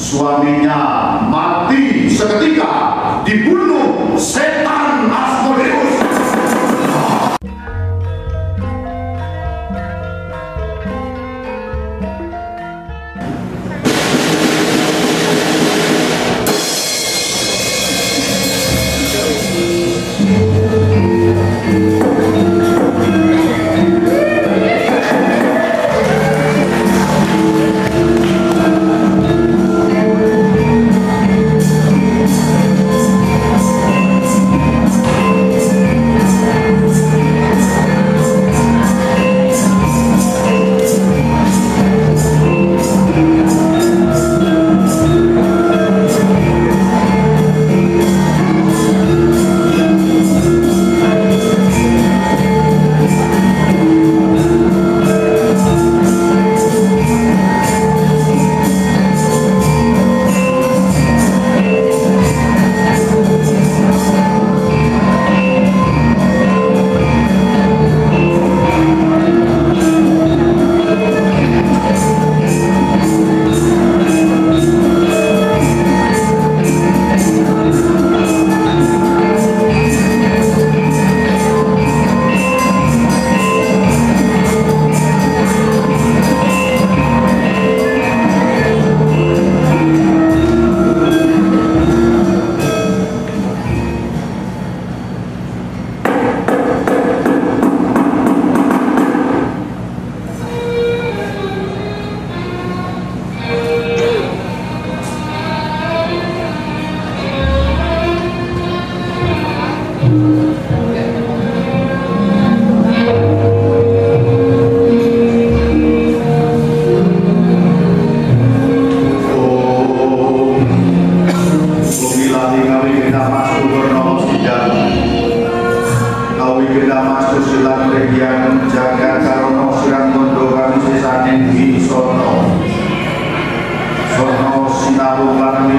suaminya mati seketika dibunuh setan.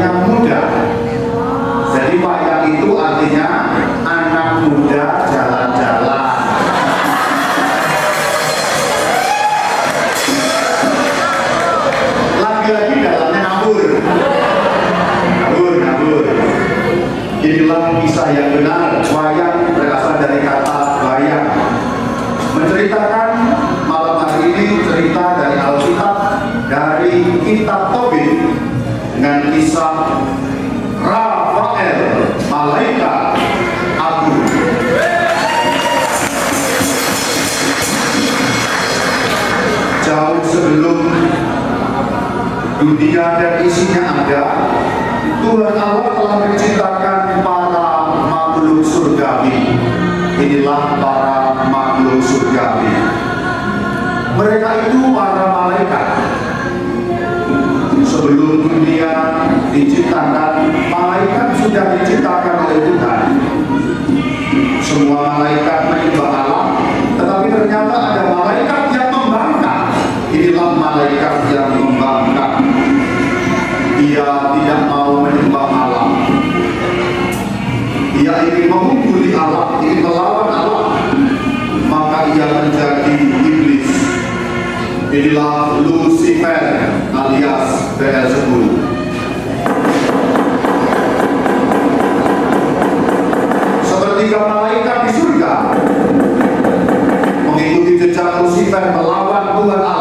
artinya muda. Jadi wayang itu artinya anak muda jalan-jalan. Lagi-lagi dalamnya ngabur. Ngabur ngabur. Inilah kisah yang benar wayang berasal dari kata bayang menceritakan malam hari ini cerita dari Alkitab dari kitab dengan kisah Rafael malaikat agung. Jauh sebelum dunia dan isinya ada Tuhan Allah telah menciptakan para makhluk surgawi. Inilah para makhluk surgawi. Mereka itu diciptakan, malaikat sudah diciptakan oleh Tuhan. Semua malaikat menyembah Allah, tetapi ternyata ada malaikat yang membangkang. Inilah malaikat yang membangkang. Ia tidak mau menyembah Allah. Ia ingin memukuli Allah, ingin melawan Allah. Maka ia menjadi iblis. Inilah Lucifer alias Beelzebub. tiga malaikat di surga mengikuti jejak Lucifer melawan Tuhan Allah.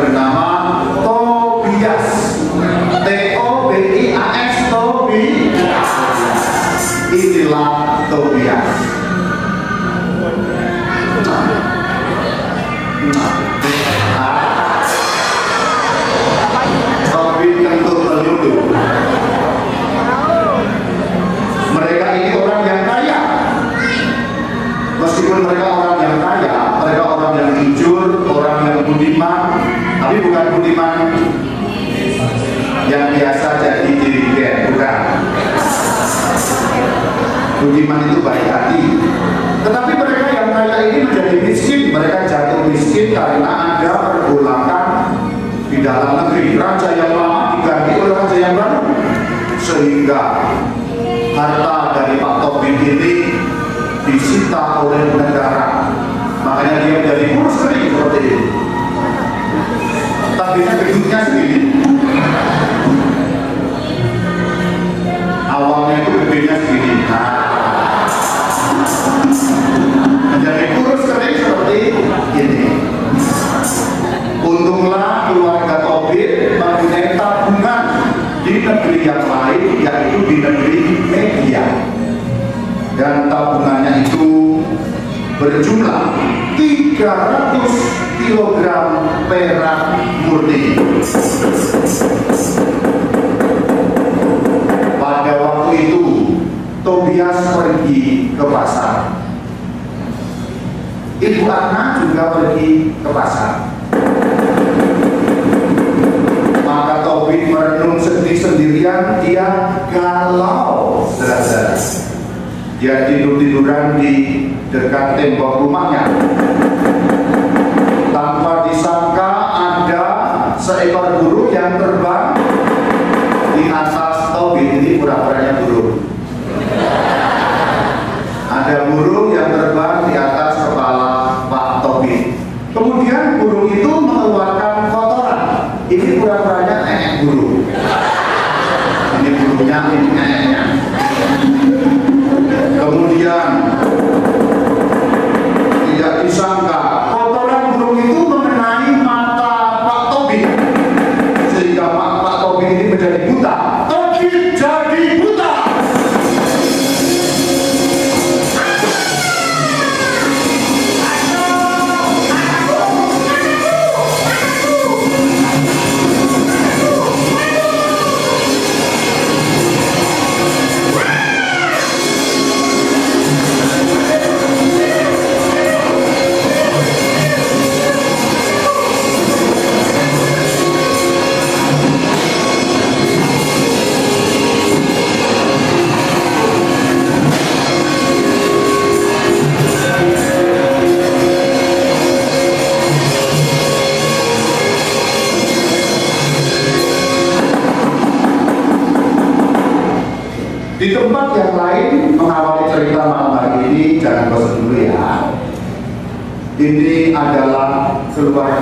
பெறாமல் sayangkan sehingga harta dari Pak Tobi ini disita oleh negara. Makanya dia menjadi kurus kering seperti ini. Tapi berikutnya sendiri. Awalnya itu bedanya segini nah, menjadi kurus kering seperti ini. Untunglah keluarga Tobi mempunyai tabungan negeri yang lain yaitu di negeri media. Dan tabungannya itu berjumlah 300 kg perak murni. Pada waktu itu Tobias pergi ke pasar. Ibu Anna juga pergi ke pasar. Maka Tobi merenung sedih sendirian, dia galau, saudara Dia tidur-tiduran di dekat tembok rumahnya. Tanpa disangka ada seekor burung yang terbang di atas Tobi ini pura-puranya burung. Ada burung yang terbang Philippi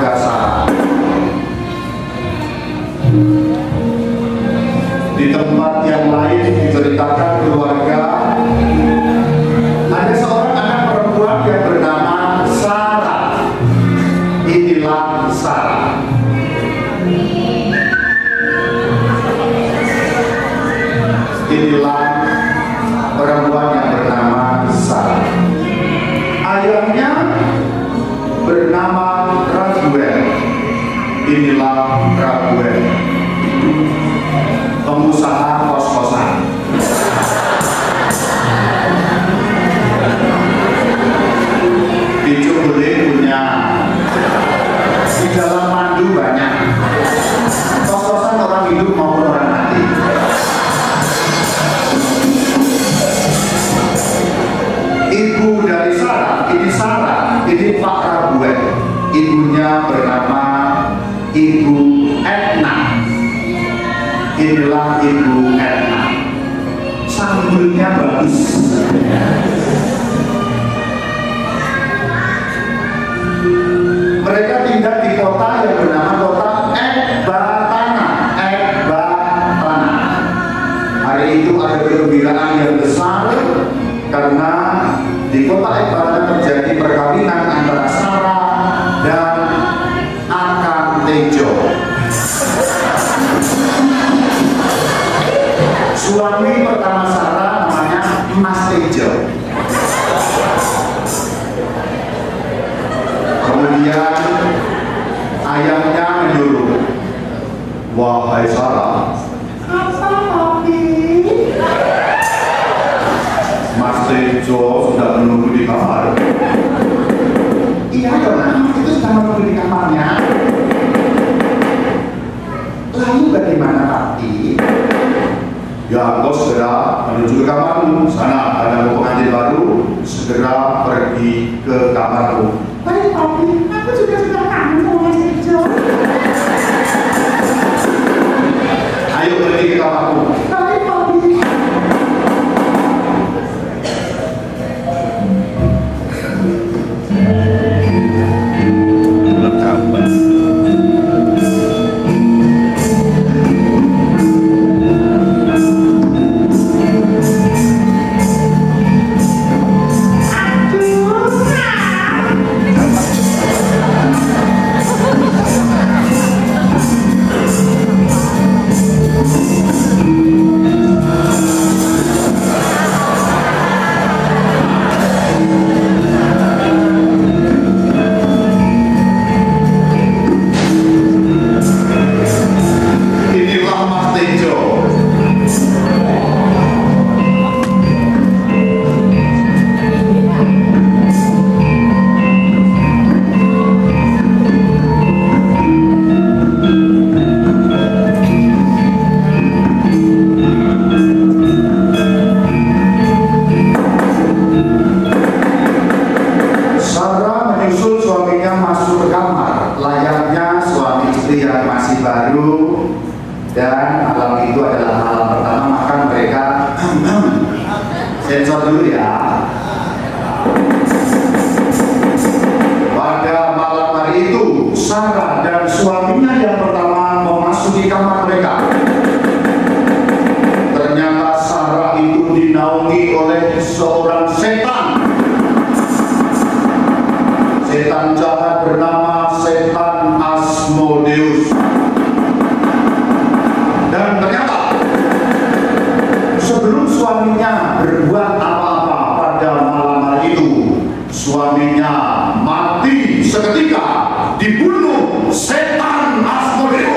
Tejo sudah menunggu di kamar. Iya dong, Mas itu sudah menunggu di kamarnya. Lalu bagaimana papi? Ya, kau segera menuju ke kamarmu. Sana ada pengantin baru. Segera pergi ke kamarmu. Baik, Papi. Aku juga sudah kangen sama Mas Tejo. istri seketika dibunuh setan Asmodeus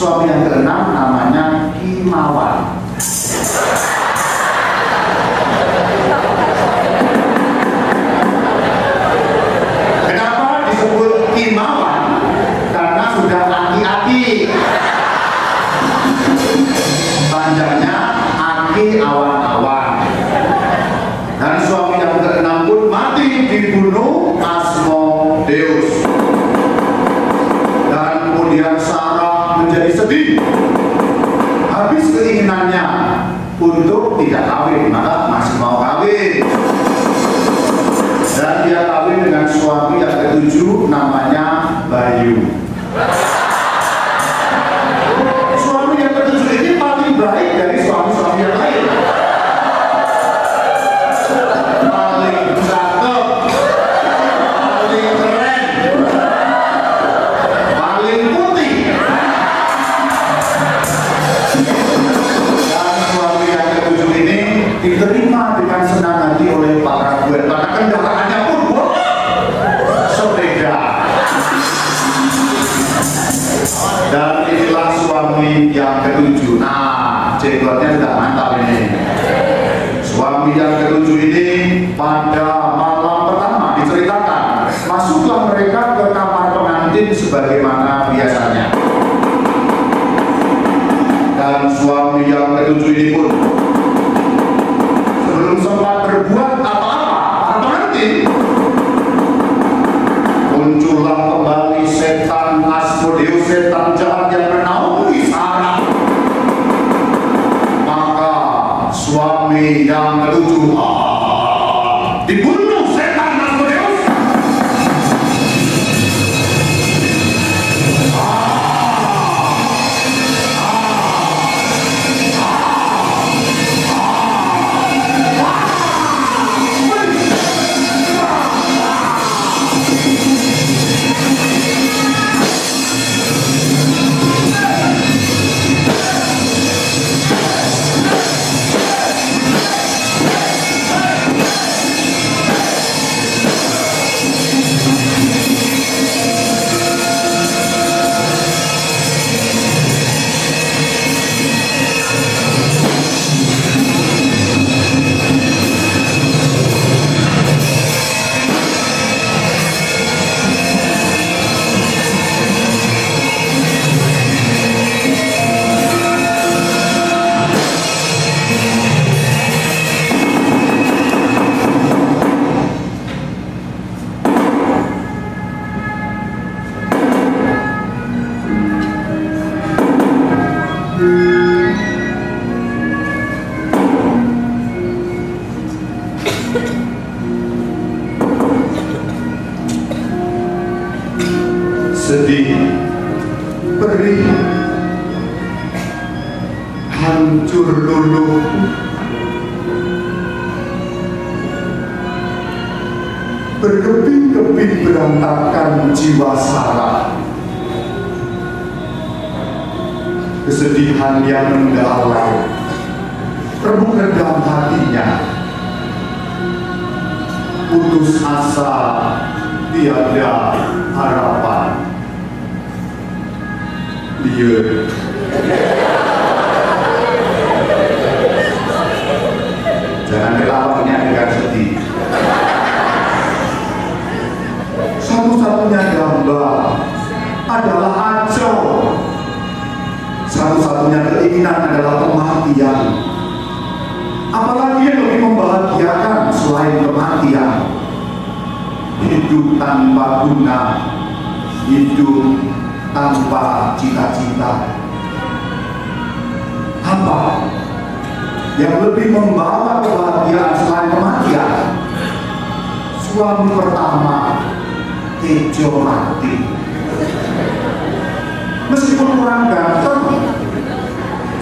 suami yang keenam namanya Kimawan.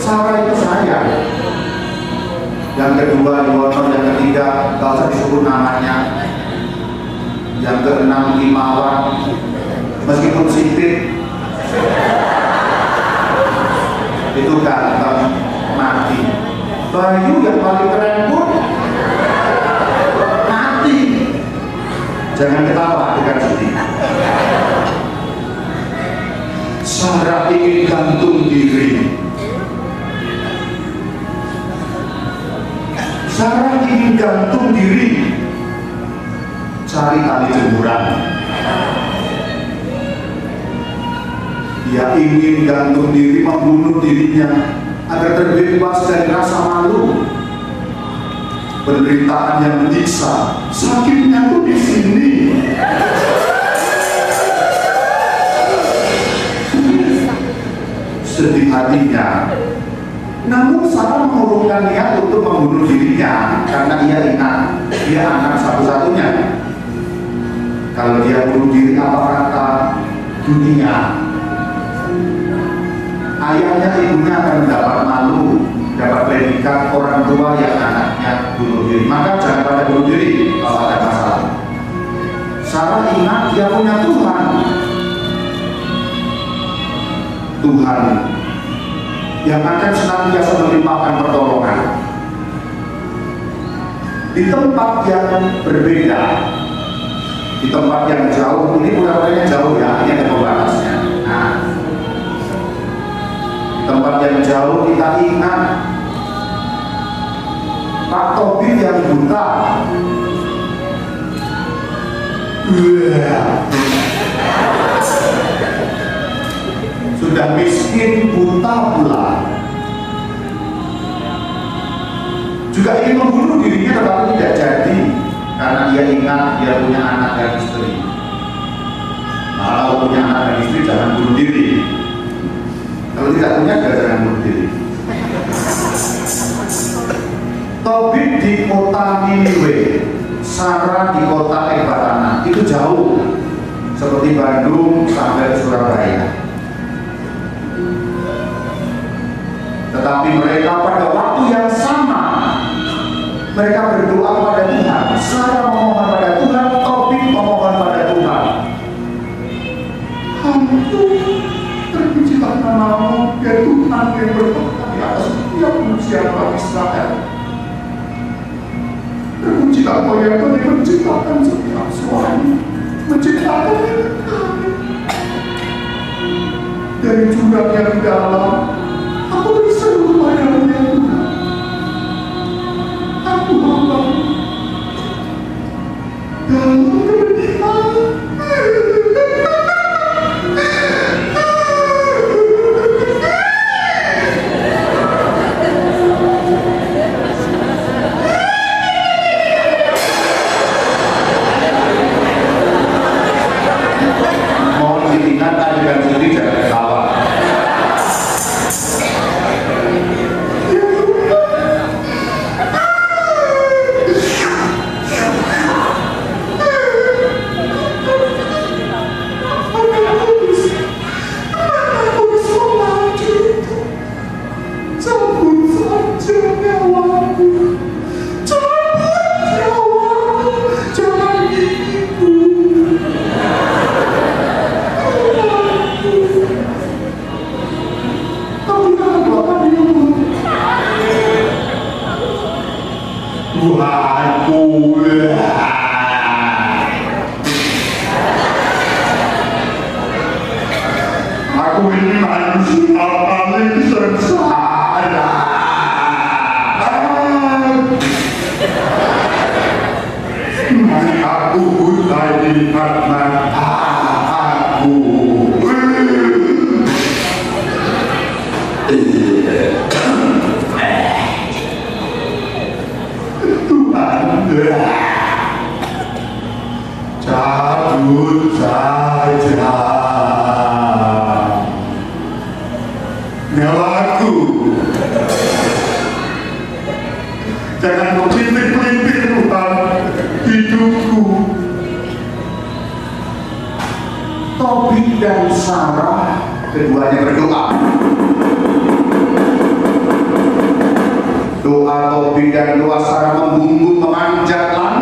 sama itu saya. Yang kedua Diwono yang ketiga gak usah disebut namanya. Yang keenam Imawan. Meskipun sipit. Itu ganteng mati. Bayu yang paling keren pun mati. Jangan ketawa dengan sedih Sarah ingin gantung diri. Sarah ingin gantung diri. Cari tali jemuran. Dia ingin gantung diri, membunuh dirinya agar terbebas dari rasa malu. Penderitaan yang menyiksa, sakitnya tuh di sini. Sedih hatinya, namun Sarah mengurungkan niat untuk membunuh dirinya karena ia ingat dia anak satu-satunya. Kalau dia bunuh diri apa kata dunia? Ayahnya ibunya akan mendapat malu, dapat predikat orang tua yang anaknya bunuh diri. Maka jangan pada bunuh diri kalau ada masalah. Sarah ingat dia punya Tuhan. Tuhan yang akan senantiasa melimpahkan pertolongan. Di tempat yang berbeda di tempat yang jauh ini pura jauh ya ini ada pembatasnya. Nah di tempat yang jauh kita ingat Pak Tobit yang buta sudah miskin buta pula juga ingin membunuh dirinya tetapi tidak jadi. Karena dia ingat dia punya anak dan istri. Kalau punya anak dan istri jangan bunuh diri. Kalau tidak punya juga jangan bunuh diri. Tobit di kota Niniwe Sarah di kota Ekbatana. Itu jauh. Seperti Bandung sampai Surabaya Tetapi mereka pada waktu yang sama mereka berdoa pada Tuhan. Sarah memohon pada Tuhan, Tobit memohon pada Tuhan. Hantu, terpujilah namamu, ya Tuhan yang berkata di atas setiap manusia orang Israel. Terpujilah kau yang telah menciptakan setiap suami, menciptakan kami dari jurang yang dalam aku hamba jangan pelintir Tuhan hidupku. Dan Sarah keduanya berdoa. Doa Tobit dan doa Sarah membumbung have not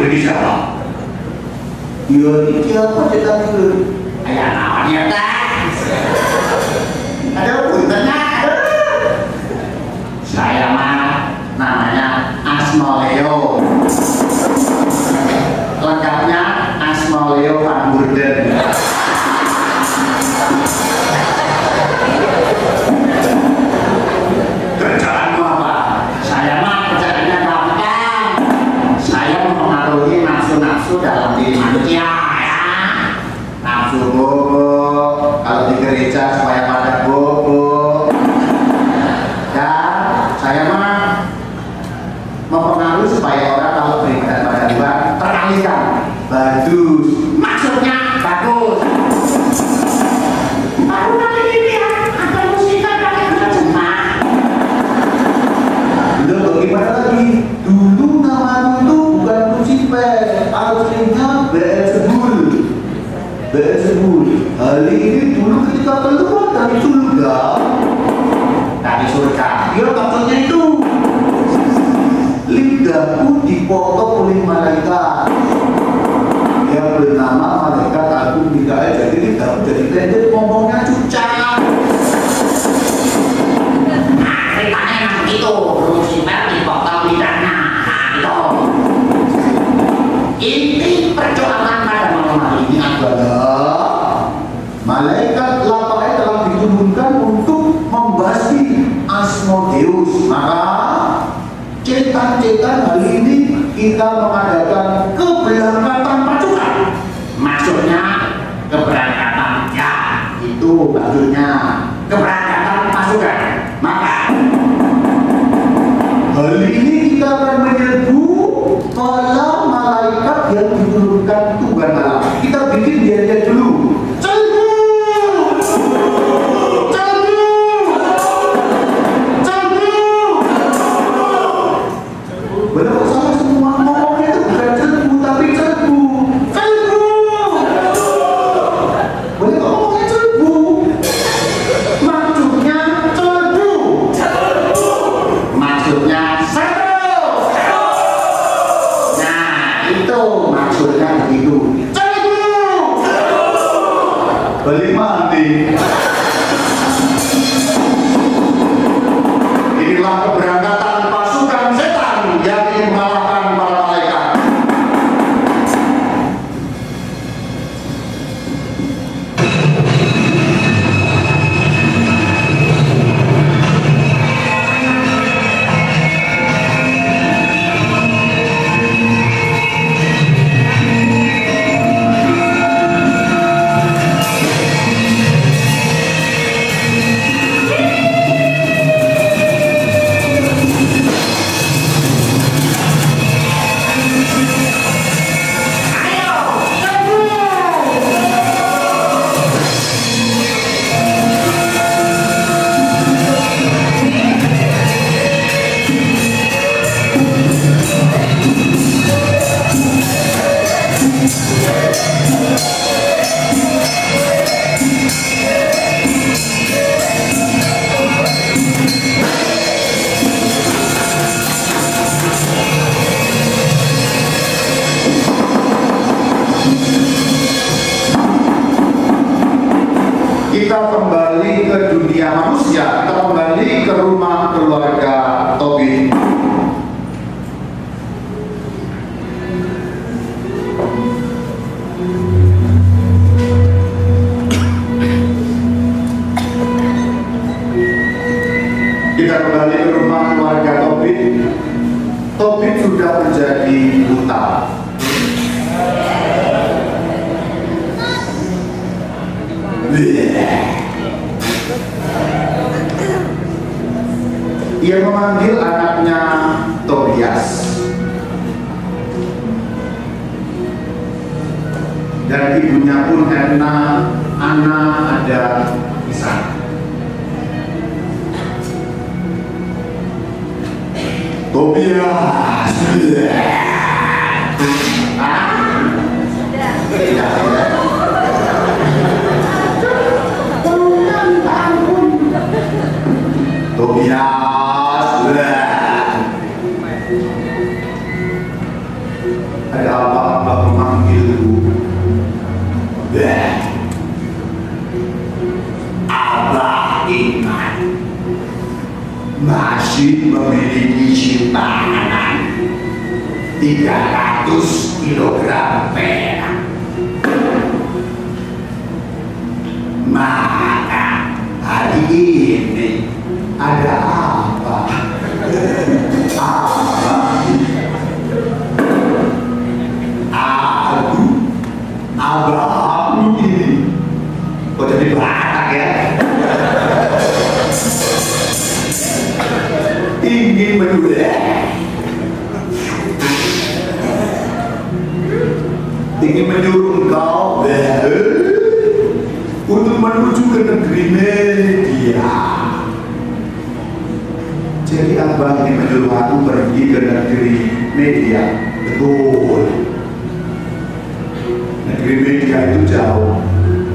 그렇게 시작하라. 이어니까 어쨌다 그 아야 ada 아야 보인다냐? 사야마 나나냐 아스마예요. ibadah malaikat lapaknya telah diturunkan untuk membasmi asmodeus. Maka cetan-cetan hari ini kita mengadakan keberangkatan pasukan. Maksudnya keberangkatan ya itu maksudnya keberangkatan pasukan. Maka hari ini kita akan menyerbu para malaikat yang diturunkan Tuhan Allah Dan ibunya pun Erna, Ana ada di sana. Tobias. Tidak. Tobias. Simpanan 300 kilogram perak. Maka hari ini Ada apa? Apa? aku Abahmu ini kok jadi batak ingin menulis ingin menyuruh engkau untuk menuju ke negeri media. Jadi abang ini menyuruh aku pergi ke negeri media. Betul. Negeri media itu jauh.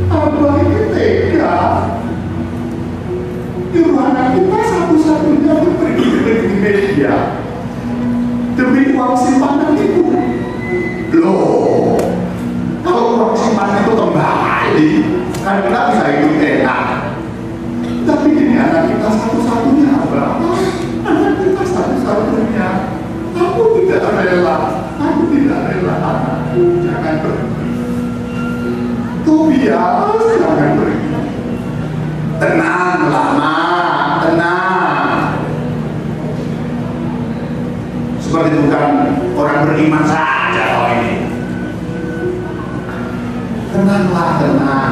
Abang ini anak kita satu-satunya untuk pergi ke media. Demi uang simpanan itu. Loh kalau uang simpanan itu kembali kan kita bisa hidup enak. Tapi ini anak kita satu-satunya abang anak kita satu-satunya. Aku tidak rela aku tidak rela anakku jangan pergi. Tobias jangan pergi kena seperti bukan orang beriman saja kalau ini. Kenanglah tenang.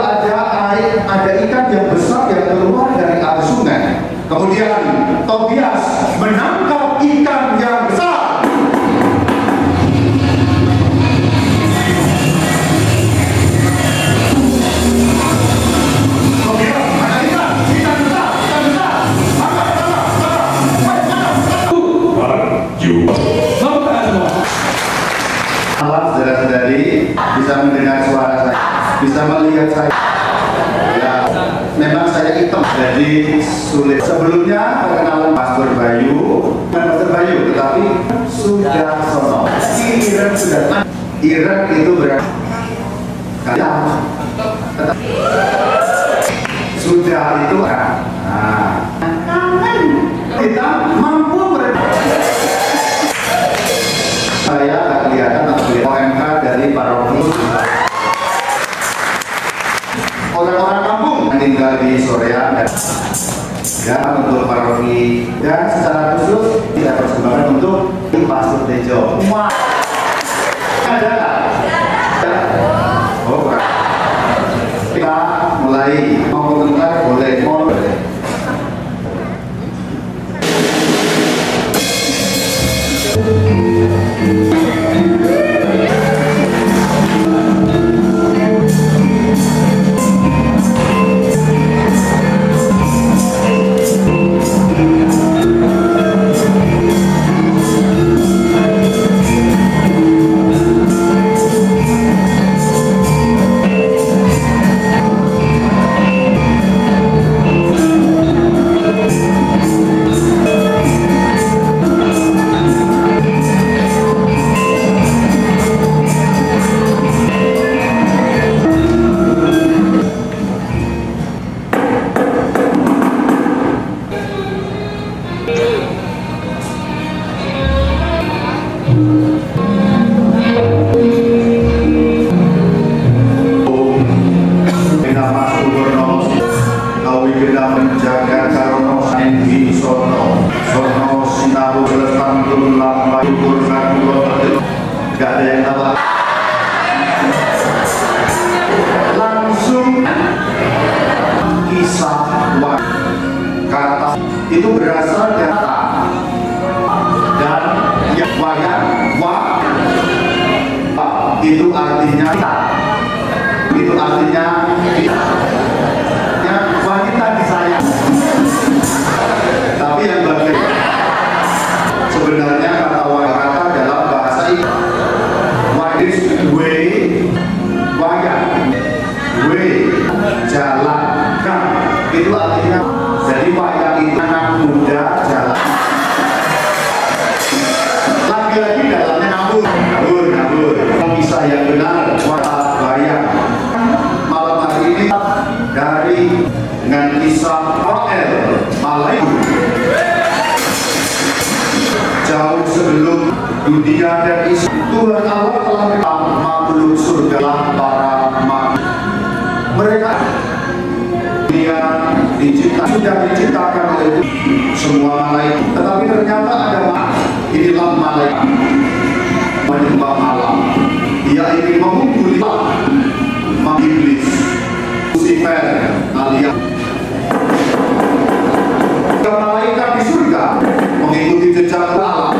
ada air, ada ikan yang besar yang keluar dari arus sungai. Kemudian Tobias menangkap saya. Ya, memang saya hitam, jadi sulit. Sebelumnya perkenalan Pastor Bayu, bukan Pastor Bayu, tetapi sudah sono. Irek sudah. Irek itu berarti kalian. Sudah itu kan. Nah, kita mampu saya atau kelihatan OMK dari paroki orang-orang kampung yang tinggal di Soreang dan ya untuk paroki dan secara khusus kita persembahkan untuk Pastor Tejo. Wah, ada nggak? Oh, kurang. kita mulai kita menjaga karono Endi Sono, Sono Sinaru Selestan Turun Lampai Purna Kulo Gak ada yang tahu. Langsung kisah kata itu berasal dari dan yang wayang wa itu artinya itu artinya kita Tuhan Allah telah makhluk surga para makhluk. Mereka dunia dicipta sudah diciptakan oleh semua malaikat. Tetapi ternyata ada malaikat. Inilah malaikat menyembah malam. Dia ingin mengungguli iblis Lucifer alias malaikat di surga mengikuti jejak Allah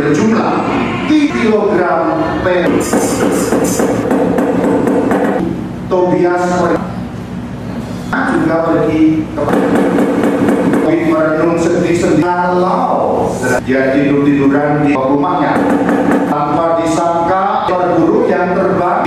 berjumlah 3 kg per Tobias juga pergi ke merenung sedih-sedih kalau dia tidur-tiduran di rumahnya tanpa disangka perburu yang terbang.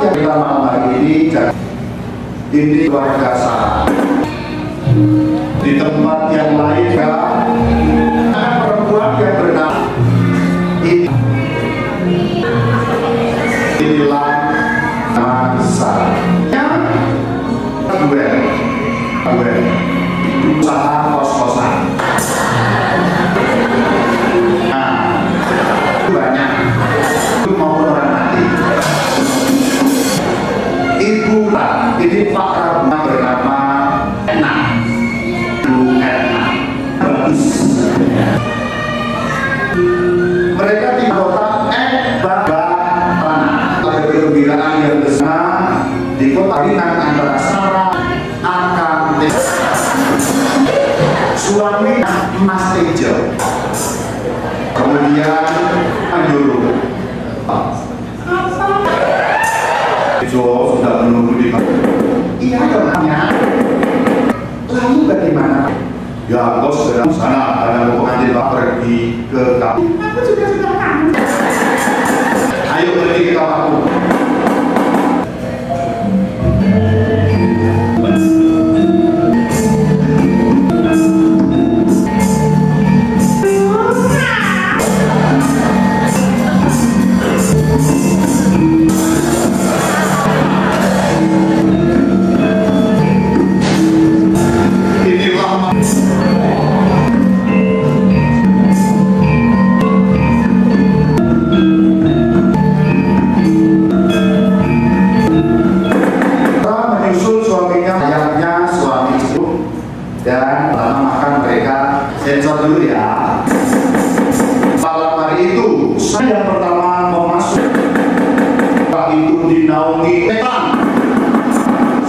Kita malam hari ini ini keluarga saya. Jadi Pak Prabowo bernama enak. Dulu enak bagus. Mereka di kota eh, Ekbatana ada kegembiraan yang besar di kota Binang antara Sarah Akantis suami emas hijau kemudian Anduru apa? Joe sudah menunggu di Ya, bos, sana ada pengantin pergi ke kampung.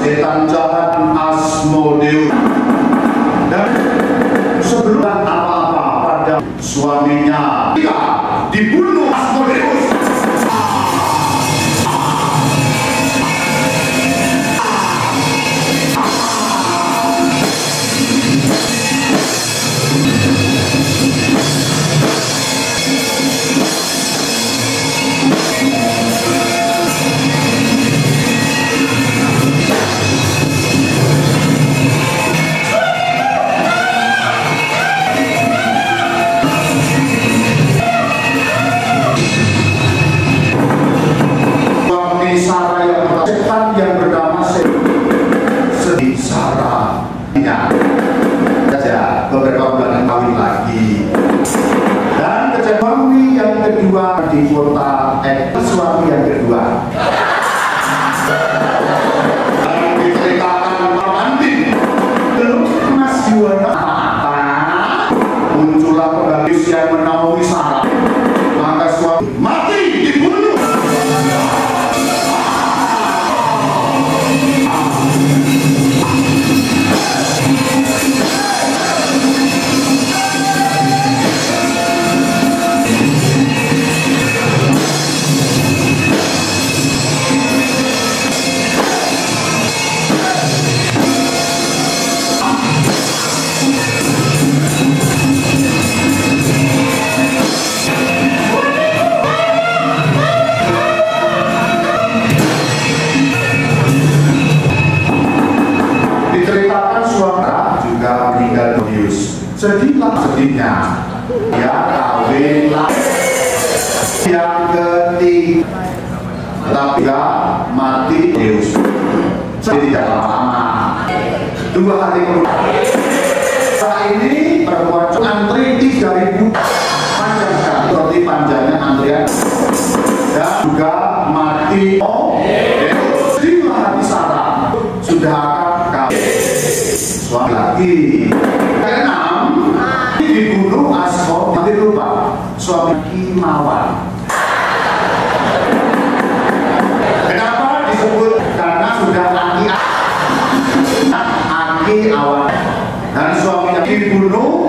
setan jahat Asmodeus dan sebelum apa-apa pada suaminya suami lagi keenam dibunuh Asmo nanti lupa. Suami Kimawan. Kenapa disebut? Karena sudah aki aki awan dan suaminya dibunuh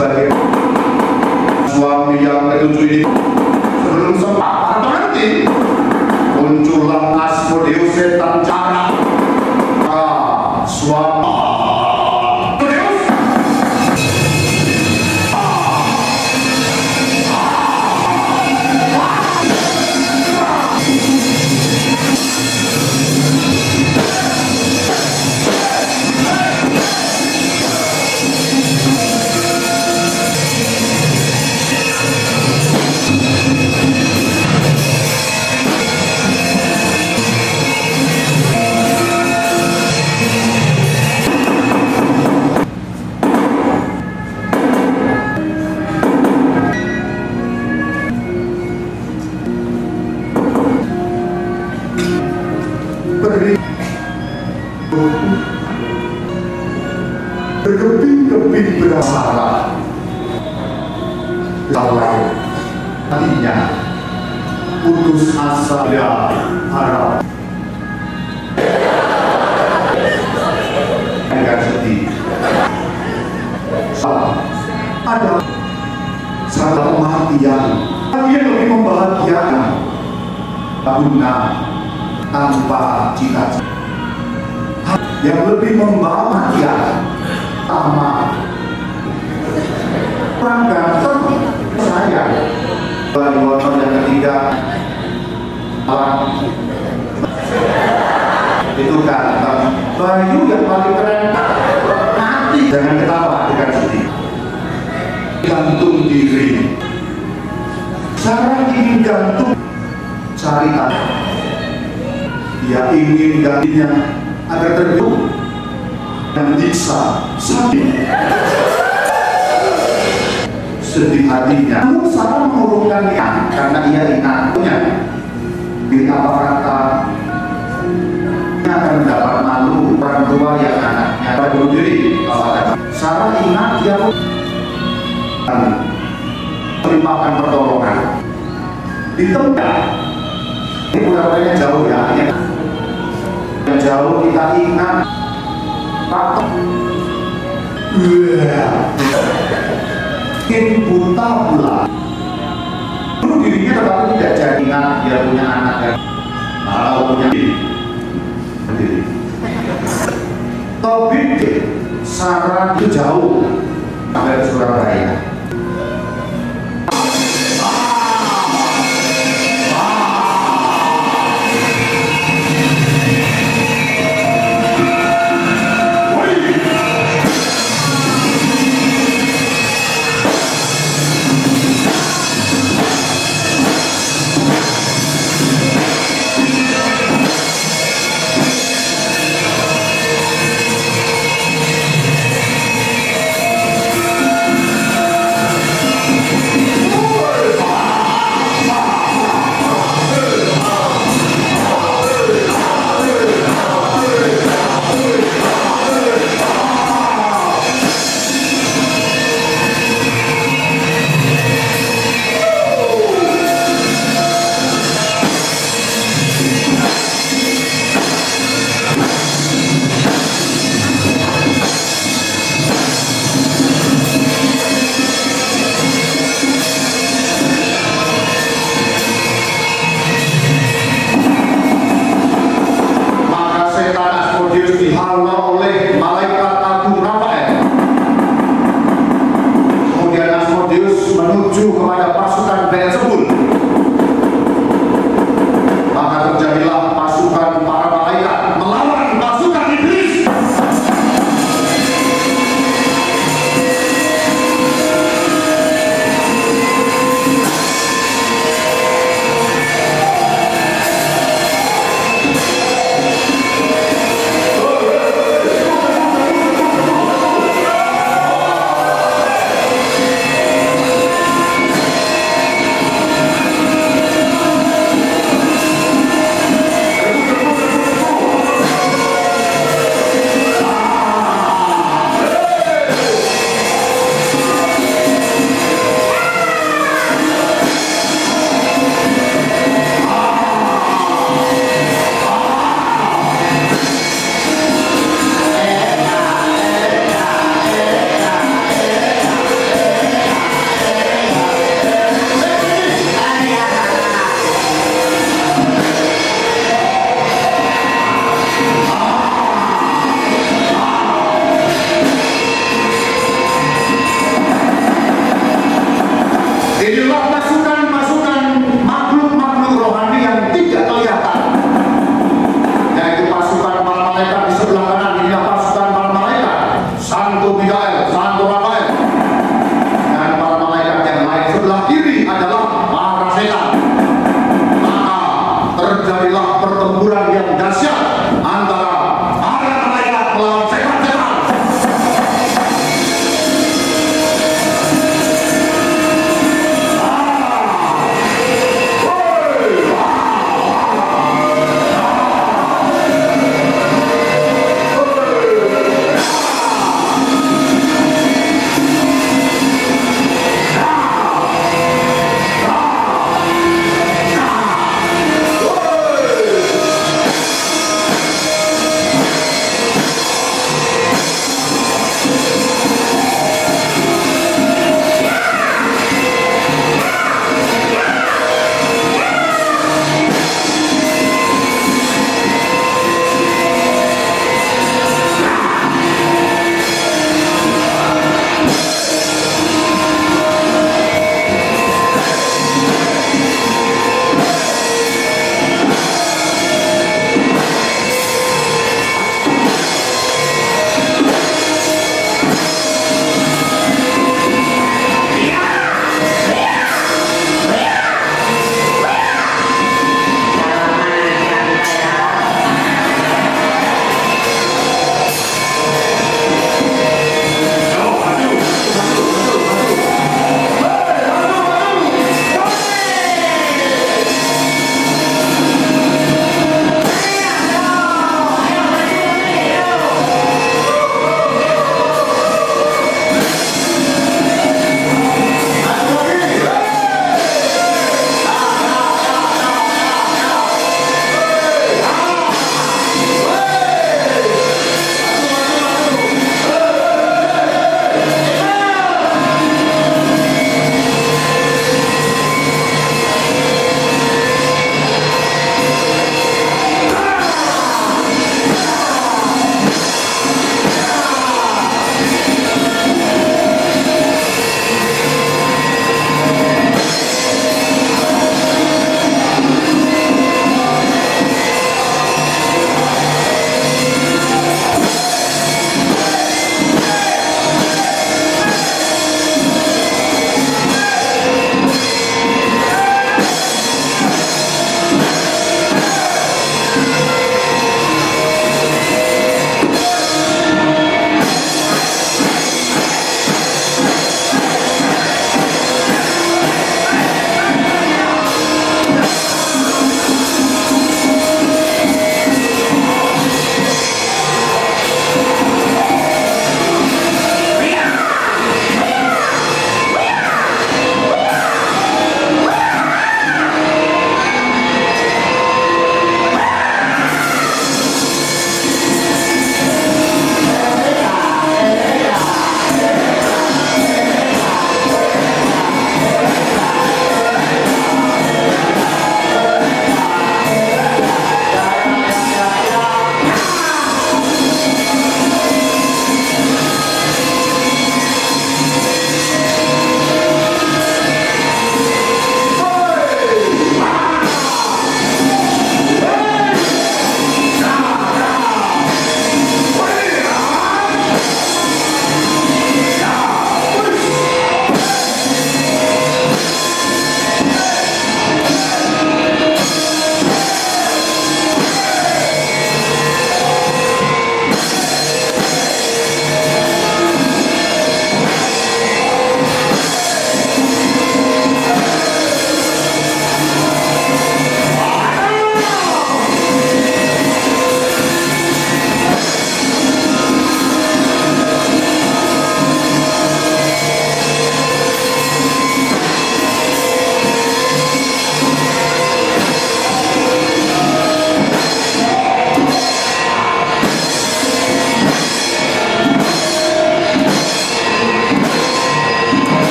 sebagai suami yang ketujuh ini. Sebelum sempat. Pengantin muncullah Asmodeus setan cara putus asa ya harap. Dengan sedih. Ada salah kematian. Yang lebih membahagiakan. Guna tanpa cita-cita. Yang lebih membawa dia sama ganteng. Saya Bali motor yang ketiga itu ganteng Bayu yang paling keren. Mati. Jangan ketawa dengan sedih. Gantung diri. Sarah ingin gantung cari tanah dia ingin gantinya agar terbentuk dan diksa sakit. Sedih hatinya. Namun Sarah mengurungkan niat karena ia ingat apa kata dia akan mendapat malu orang tua yang anaknya bunuh diri kalau kata Sarah ingat dia melimpahkan pertolongan. Di tempat ini pura jauh ya yang jauh kita ingat. Pak. Mungkin buta pula dirinya tetapi tidak jadi ingat dia punya anak dan kalau punya diri sendiri. Tobit Sarah itu jauh. Sampai Surabaya